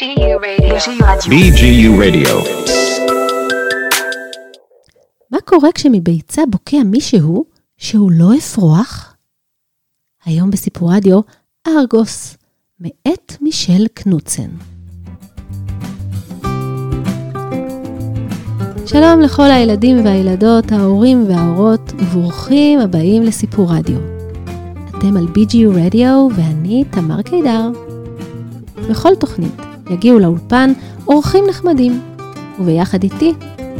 BGU Radio. BGU Radio. מה קורה כשמביצה בוקע מישהו שהוא לא אפרוח? היום בסיפור רדיו, ארגוס, מאת מישל קנוצן. שלום לכל הילדים והילדות, ההורים וההורות, וברוכים הבאים לסיפור רדיו. אתם על BGU רדיו ואני תמר קידר. בכל תוכנית יגיעו לאולפן אורחים נחמדים, וביחד איתי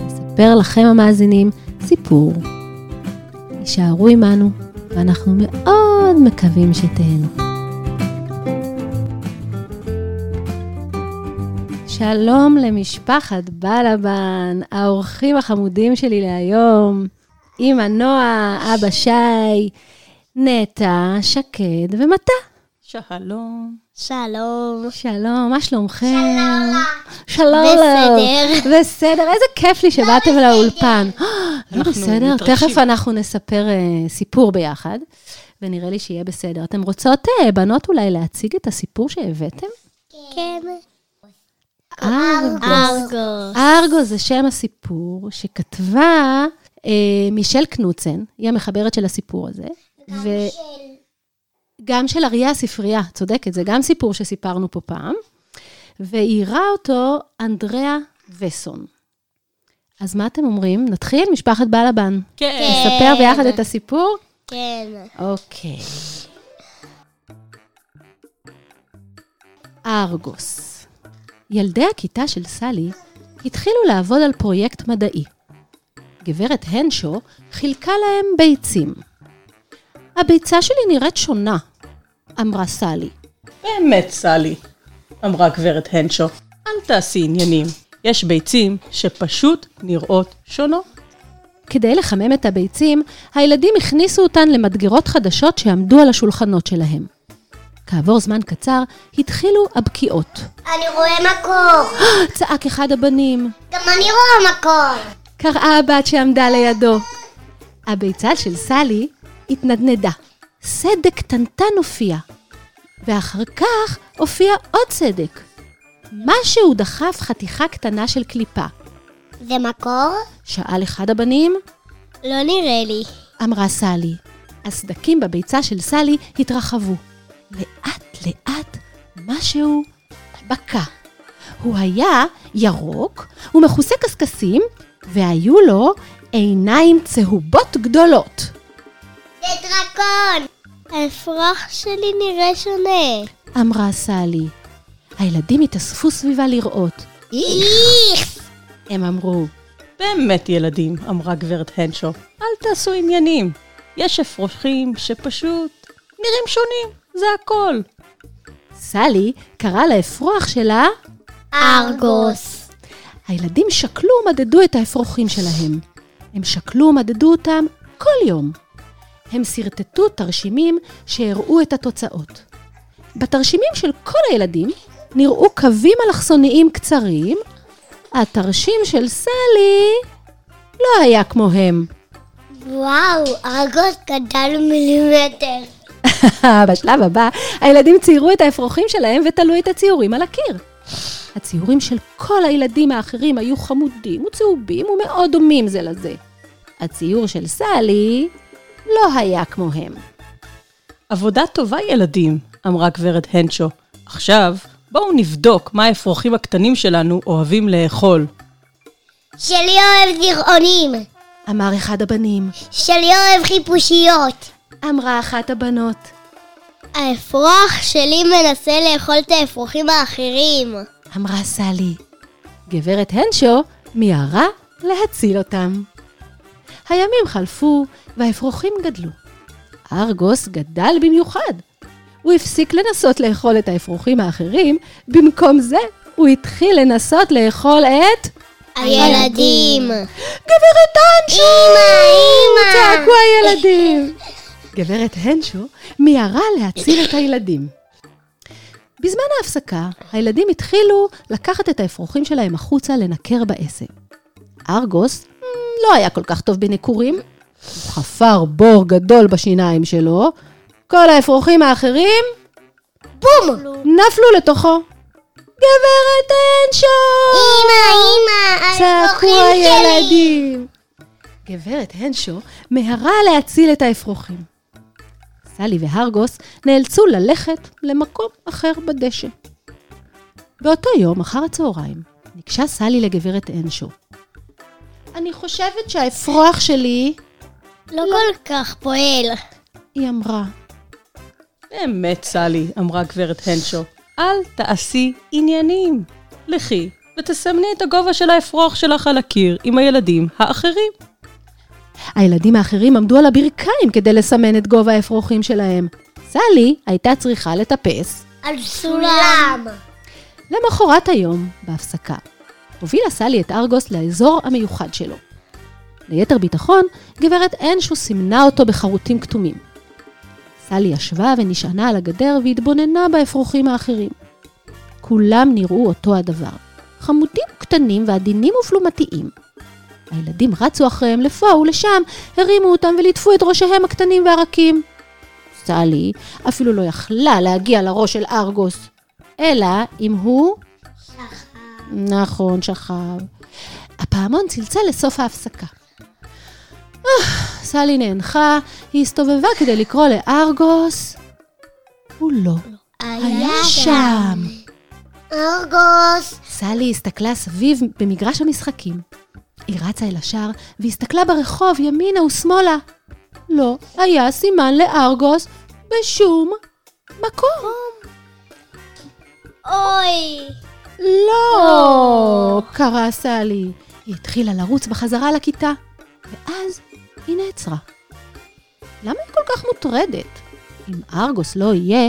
נספר לכם המאזינים סיפור. הישארו עמנו, ואנחנו מאוד מקווים שתהנו. שלום למשפחת בלבן, האורחים החמודים שלי להיום, אמא נועה, אבא שי, נטע, שקד ומטה. שלום. שלום. שלום, מה שלומכם? שלום. בסדר. בסדר, איזה כיף לי שבאתם לאולפן. לא בסדר. תכף אנחנו נספר אה, סיפור ביחד, ונראה לי שיהיה בסדר. אתם רוצות, אה, בנות, אולי להציג את הסיפור שהבאתם? כן. ארגוס. ארגוס. ארגו זה שם הסיפור שכתבה אה, מישל קנוצן, היא המחברת של הסיפור הזה. וגם של אריה הספרייה, צודקת, זה גם סיפור שסיפרנו פה פעם. ואיירה אותו אנדריאה וסון. אז מה אתם אומרים? נתחיל? משפחת בלבן. כן. נספר ביחד את הסיפור? כן. אוקיי. ארגוס. ילדי הכיתה של סלי התחילו לעבוד על פרויקט מדעי. גברת הנשו חילקה להם ביצים. הביצה שלי נראית שונה, אמרה סלי. באמת, סלי, אמרה גברת הנשו, אל תעשי עניינים. יש ביצים שפשוט נראות שונות. כדי לחמם את הביצים, הילדים הכניסו אותן למדגרות חדשות שעמדו על השולחנות שלהם. כעבור זמן קצר התחילו הבקיעות. אני רואה מקור. צעק אחד הבנים, גם אני רואה מקור. קראה הבת שעמדה לידו. הביצה של סלי התנדנדה. סדק קטנטן הופיע, ואחר כך הופיע עוד סדק. משהו דחף חתיכה קטנה של קליפה. זה מקור? שאל אחד הבנים, לא נראה לי. אמרה סלי. הסדקים בביצה של סלי התרחבו. לאט לאט משהו בקע. הוא היה ירוק ומכוסה קשקשים, והיו לו עיניים צהובות גדולות. זה דרקון. האפרוח שלי נראה שונה. אמרה סלי. הילדים התאספו סביבה לראות. איך! הם אמרו, באמת, ילדים, אמרה גברת הנשו, אל תעשו עניינים. יש אפרוחים שפשוט נראים שונים, זה הכל. סלי קראה לאפרוח שלה, ארגוס. הילדים שקלו ומדדו את האפרוחים שלהם. הם שקלו ומדדו אותם כל יום. הם שרטטו תרשימים שהראו את התוצאות. בתרשימים של כל הילדים נראו קווים אלכסוניים קצרים. התרשים של סלי לא היה כמוהם. וואו, ארגוס גדל מילימטר. בשלב הבא, הילדים ציירו את האפרוחים שלהם ותלו את הציורים על הקיר. הציורים של כל הילדים האחרים היו חמודים וצהובים ומאוד דומים זה לזה. הציור של סלי לא היה כמוהם. עבודה טובה, ילדים, אמרה גברת הנשו. עכשיו, בואו נבדוק מה האפרוחים הקטנים שלנו אוהבים לאכול. שלי אוהב גרעונים. אמר אחד הבנים. שלי אוהב חיפושיות. אמרה אחת הבנות. האפרוח שלי מנסה לאכול את האפרוחים האחרים. אמרה סלי. גברת הנשו מיהרה להציל אותם. הימים חלפו והאפרוחים גדלו. ארגוס גדל במיוחד. הוא הפסיק לנסות לאכול את האפרוחים האחרים, במקום זה הוא התחיל לנסות לאכול את... הילדים. גברת הנשו! אמא, אמא. צעקו הילדים. גברת הנשו מיהרה להציל את הילדים. בזמן ההפסקה, הילדים התחילו לקחת את האפרוחים שלהם החוצה לנקר בעשב. ארגוס לא היה כל כך טוב בניקורים. הוא חפר בור גדול בשיניים שלו, כל האפרוחים האחרים בום! נפלו לתוכו. גברת הנשו! אמא, אמא, צעקו! הילדים. גברת הנשו מהרה להציל את האפרוחים. סלי והרגוס נאלצו ללכת למקום אחר בדשא. באותו יום, אחר הצהריים, ניגשה סלי לגברת הנשו. אני חושבת שהאפרוח שלי, לא כל כך פועל. היא אמרה, באמת, סלי, אמרה גברת הנשו, אל תעשי עניינים. לכי ותסמני את הגובה של האפרוח שלך על הקיר עם הילדים האחרים. הילדים האחרים עמדו על הברכיים כדי לסמן את גובה האפרוחים שלהם. סלי הייתה צריכה לטפס. על סולם. למחרת היום, בהפסקה, הובילה סלי את ארגוס לאזור המיוחד שלו. ליתר ביטחון, גברת אנשו סימנה אותו בחרוטים כתומים. סלי ישבה ונשענה על הגדר והתבוננה באפרוחים האחרים. כולם נראו אותו הדבר, חמודים קטנים ועדינים ופלומתיים. הילדים רצו אחריהם לפה ולשם, הרימו אותם וליטפו את ראשיהם הקטנים והרכים. סלי אפילו לא יכלה להגיע לראש של ארגוס, אלא אם הוא... נכון, שכב. הפעמון צלצל לסוף ההפסקה. אה, סלי נאנחה, היא הסתובבה כדי לקרוא לארגוס. הוא לא היה שם. ארגוס. סלי הסתכלה סביב במגרש המשחקים. היא רצה אל השער והסתכלה ברחוב ימינה ושמאלה. לא היה סימן לארגוס בשום מקום. אוי. לא! קרא סלי. היא התחילה לרוץ בחזרה לכיתה, ואז היא נעצרה. למה היא כל כך מוטרדת? אם ארגוס לא יהיה,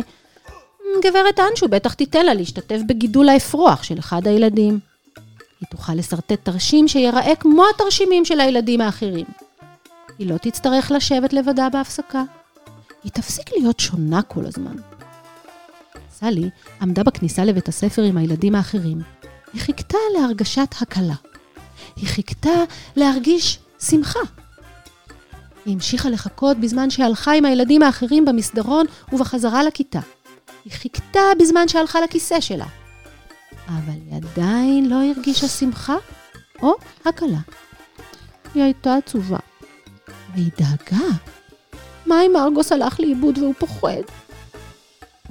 גברת אנשו בטח תיתן לה להשתתף בגידול האפרוח של אחד הילדים. היא תוכל לשרטט תרשים שיראה כמו התרשימים של הילדים האחרים. היא לא תצטרך לשבת לבדה בהפסקה. היא תפסיק להיות שונה כל הזמן. סלי עמדה בכניסה לבית הספר עם הילדים האחרים. היא חיכתה להרגשת הקלה. היא חיכתה להרגיש שמחה. היא המשיכה לחכות בזמן שהלכה עם הילדים האחרים במסדרון ובחזרה לכיתה. היא חיכתה בזמן שהלכה לכיסא שלה. אבל היא עדיין לא הרגישה שמחה או הקלה. היא הייתה עצובה. והיא דאגה. מה אם ארגוס הלך לאיבוד והוא פוחד?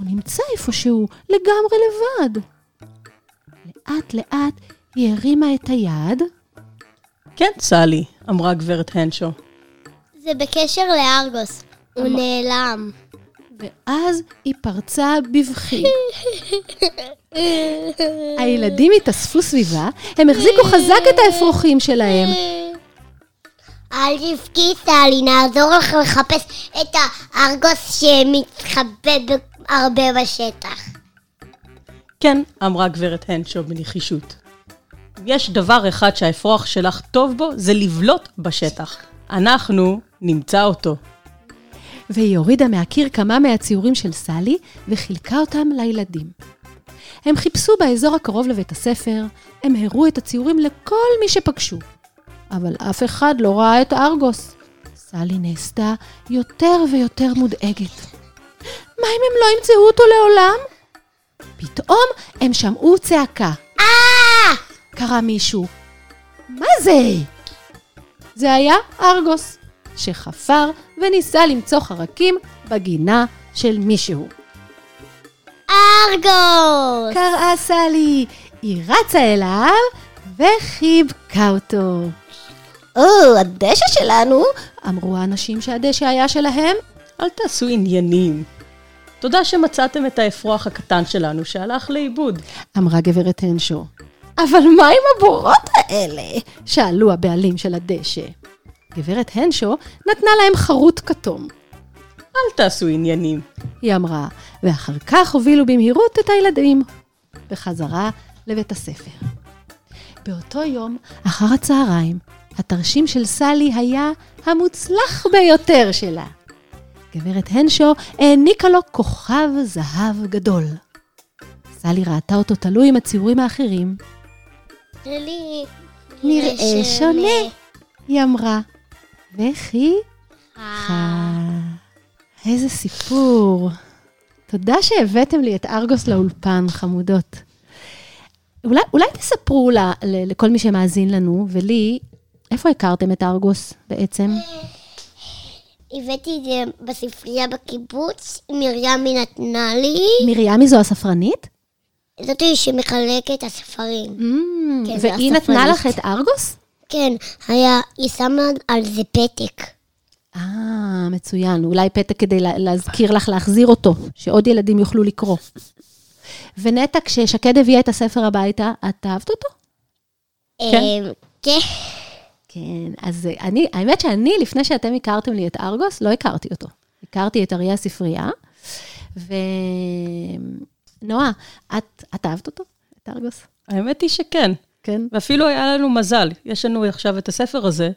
הוא נמצא איפשהו, לגמרי לבד. לאט לאט היא הרימה את היד, כן, סלי, אמרה גברת הנשו. זה בקשר לארגוס. הוא נעלם. ואז היא פרצה בבכי. הילדים התאספו סביבה, הם החזיקו חזק את האפרוחים שלהם. אל תבכי, סלי, נעזור לך לחפש את הארגוס שמתחבא ב- הרבה בשטח. כן, אמרה גברת הנשו בנחישות. יש דבר אחד שהאפרוח שלך טוב בו, זה לבלוט בשטח. אנחנו נמצא אותו. והיא הורידה מהקיר כמה מהציורים של סלי וחילקה אותם לילדים. הם חיפשו באזור הקרוב לבית הספר, הם הראו את הציורים לכל מי שפגשו. אבל אף אחד לא ראה את ארגוס. סלי נעשתה יותר ויותר מודאגת. מה אם הם לא ימצאו אותו לעולם? פתאום הם שמעו צעקה. אה! קרא מישהו. מה זה? זה היה ארגוס, שחפר וניסה למצוא חרקים בגינה של מישהו. ארגוס! קראה סלי, היא רצה אליו וחיבקה אותו. או, הדשא שלנו, אמרו האנשים שהדשא היה שלהם. אל תעשו עניינים. תודה שמצאתם את האפרוח הקטן שלנו שהלך לאיבוד. אמרה גברת הנשו. אבל מה עם הבורות האלה? שאלו הבעלים של הדשא. גברת הנשו נתנה להם חרוט כתום. אל תעשו עניינים. היא אמרה, ואחר כך הובילו במהירות את הילדים בחזרה לבית הספר. באותו יום, אחר הצהריים, התרשים של סלי היה המוצלח ביותר שלה. גברת הנשו העניקה לו כוכב זהב גדול. סלי ראתה אותו תלוי עם הציורים האחרים. לי נראה שונה, היא אמרה. וכי? איזה סיפור. תודה שהבאתם לי את ארגוס לאולפן, חמודות. אולי, אולי תספרו ל, ל, לכל מי שמאזין לנו, ולי, איפה הכרתם את ארגוס בעצם? הבאתי את זה בספרייה בקיבוץ, מרימי נתנה לי. מרימי זו הספרנית? זאתי שמחלקת את הספרים. Mm, כן, והיא נתנה לך. את ארגוס? כן, היה, היא שמה על זה פתק. אה, מצוין. אולי פתק כדי לה- להזכיר לך להחזיר אותו, שעוד ילדים יוכלו לקרוא. ונטע, כששקד הביאה את הספר הביתה, את אהבת אותו? כן. אמ, כן. כן, אז אני, האמת שאני, לפני שאתם הכרתם לי את ארגוס, לא הכרתי אותו. הכרתי את אריה הספרייה, ונועה, את, את אהבת אותו, את ארגוס? האמת היא שכן. כן. ואפילו היה לנו מזל. יש לנו עכשיו את הספר הזה,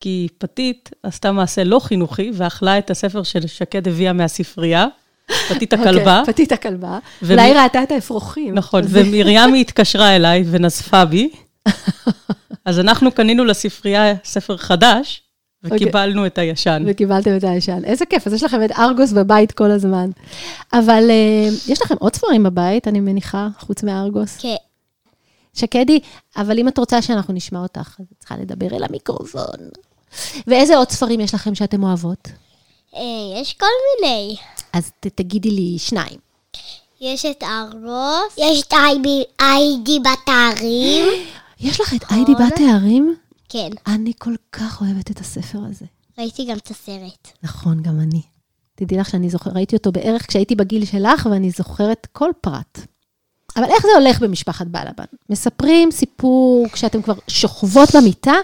כי פתית עשתה מעשה לא חינוכי, ואכלה את הספר של שקד הביאה מהספרייה, פתית הכלבה. אוקיי, פתית הכלבה. אולי ראתה את האפרוחים. נכון, ומרימי התקשרה אליי ונזפה בי. אז אנחנו קנינו לספרייה ספר חדש, וקיבלנו את הישן. וקיבלתם את הישן. איזה כיף, אז יש לכם את ארגוס בבית כל הזמן. אבל אה, יש לכם עוד ספרים בבית, אני מניחה, חוץ מארגוס. כן. שקדי, אבל אם את רוצה שאנחנו נשמע אותך, אז את צריכה לדבר אל המיקרופון. ואיזה עוד ספרים יש לכם שאתם אוהבות? אה, יש כל מיני. אז ת, תגידי לי שניים. יש את ארוס. יש את איידי בתארים. יש לך את איידי בת הערים? כן, אני כל כך אוהבת את הספר הזה. ראיתי גם את הסרט. נכון, גם אני. תדעי לך שאני זוכרת, ראיתי אותו בערך כשהייתי בגיל שלך, ואני זוכרת כל פרט. אבל איך זה הולך במשפחת בלבן? מספרים סיפור כשאתם כבר שוכבות במיטה,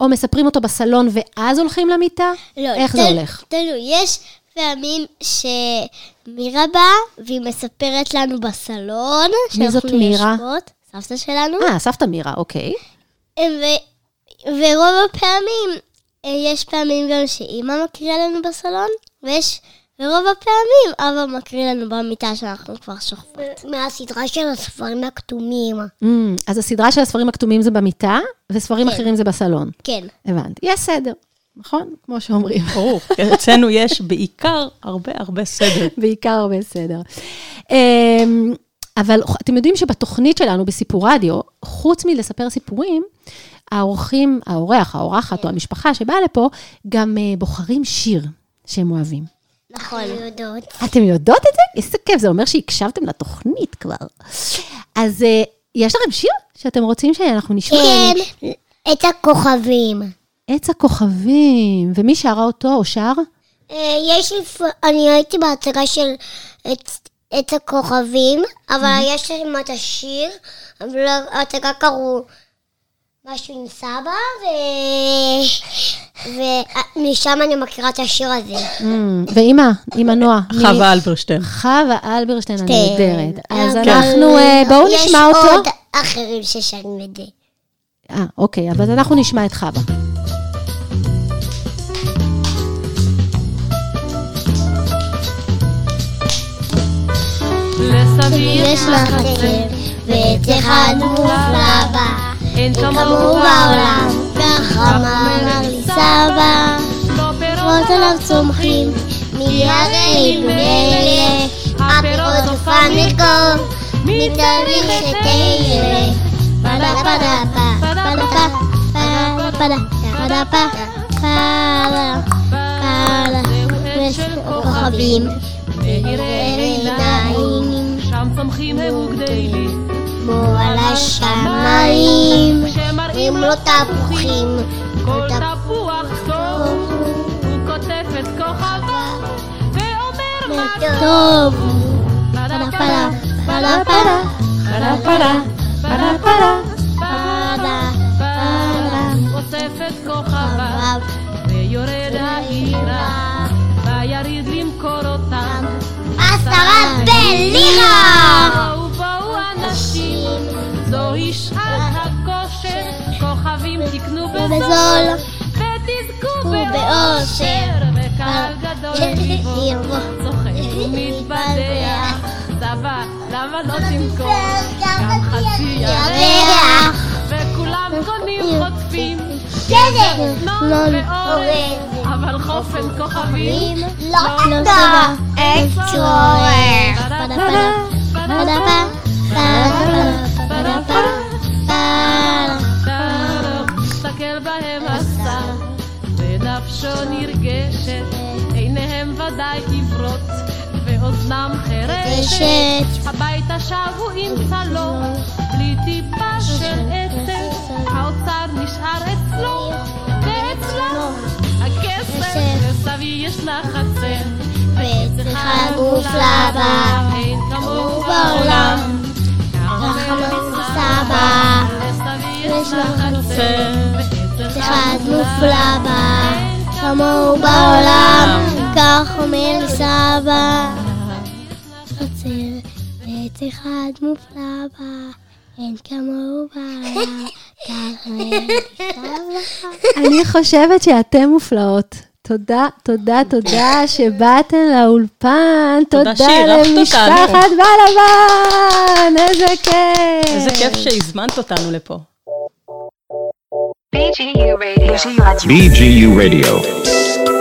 או מספרים אותו בסלון ואז הולכים למיטה? לא, איך זה תל- הולך? תלוי, יש פעמים שמירה באה והיא מספרת לנו בסלון. מי זאת מירה? יושבות, סבתא שלנו. אה, סבתא מירה, אוקיי. ו- ורוב הפעמים, אה, יש פעמים גם שאימא מקריאה לנו בסלון, ויש, ורוב הפעמים אבא מקריא לנו במיטה שאנחנו כבר שוכבות. מהסדרה של הספרים הכתומים. Mm, אז הסדרה של הספרים הכתומים זה במיטה, וספרים כן. אחרים זה בסלון. כן. הבנתי. יש סדר, נכון? כמו שאומרים. ברור, אצלנו יש בעיקר הרבה הרבה סדר. בעיקר הרבה סדר. אבל אתם יודעים שבתוכנית שלנו, בסיפור רדיו, חוץ מלספר סיפורים, האורחים, האורח, האורחת או המשפחה שבאה לפה, גם אה, בוחרים שיר שהם אוהבים. נכון. יודעות. אתם יודעות את זה? איזה כיף, זה אומר שהקשבתם לתוכנית כבר. אז אה, יש לכם שיר שאתם רוצים שאנחנו נשמע? כן. את הכוכבים. עץ הכוכבים. ומי שרה אותו או שר? אה, יש לי, אני הייתי בהצגה של את, הכוכבים, אבל יש להם את השיר, אבל ההצגה קראו משהו עם סבא, ו... ומשם אני מכירה את השיר הזה. אמ, ואימא, אימא נועה. חווה אלברשטיין. חווה אלברשטיין הנהדרת. אז אבל אנחנו, אה, בואו נשמע אותו. יש עוד אחרים ששרים את זה. אה, אוקיי, אז אנחנו נשמע את חווה. יש עצב, ואת אחד מופלא בה. אין כמוהו בעולם, ככה אמר לי סבא. פירות עליו צומחים, מיליארדי בני הפירות ופניקו, מתאריך שתהיה. פדה פדה פדה פדה פדה, פדה פדה, פדה. יש כוכבים, מאירי עיניים, שם צומחים הם וגדלים, כמו על השמיים, שמראים אם לא תפוחים, כל תפוח טוב, הוא כותב את כוכבו, ואומר מה טוב. פדה פדה, פדה פדה, פרה פרה, פרה פרה. עשרה בלירה! בואו בואו אנשים, זוהי שעת הכושר, כוכבים תקנו בזול, ותזכו באושר, וקהל גדול ליבו, ליבו, צוחק ומתבדח, סבא, למה לא תמכור? גם חצי ירח, וכולם קונים חוטפים, בסדר, נון לא באופן כוכבים לא, לא נודע לא. אקסטרואר. נרגשת, עיניהם ודאי עיוורות, ואוזנם חירשת. הביתה שבו עם צלום, בלי טיפה של עצם, האוצר נשאר אצלו. הכסף, וסבי יש לה חצר, ועץ אחד מופלא בה, אין כמוהו בעולם. רחמנא סבא, יש לה חצר, אחד מופלא בה, כמוהו בעולם, כך אומר סבא. חצר, אחד מופלא בה, אין כמוהו בעולם, אני חושבת שאתן מופלאות. תודה, תודה, תודה שבאתן לאולפן. תודה למשפחת. בלבן, איזה כיף. איזה כיף שהזמנת אותנו לפה. BGU Radio.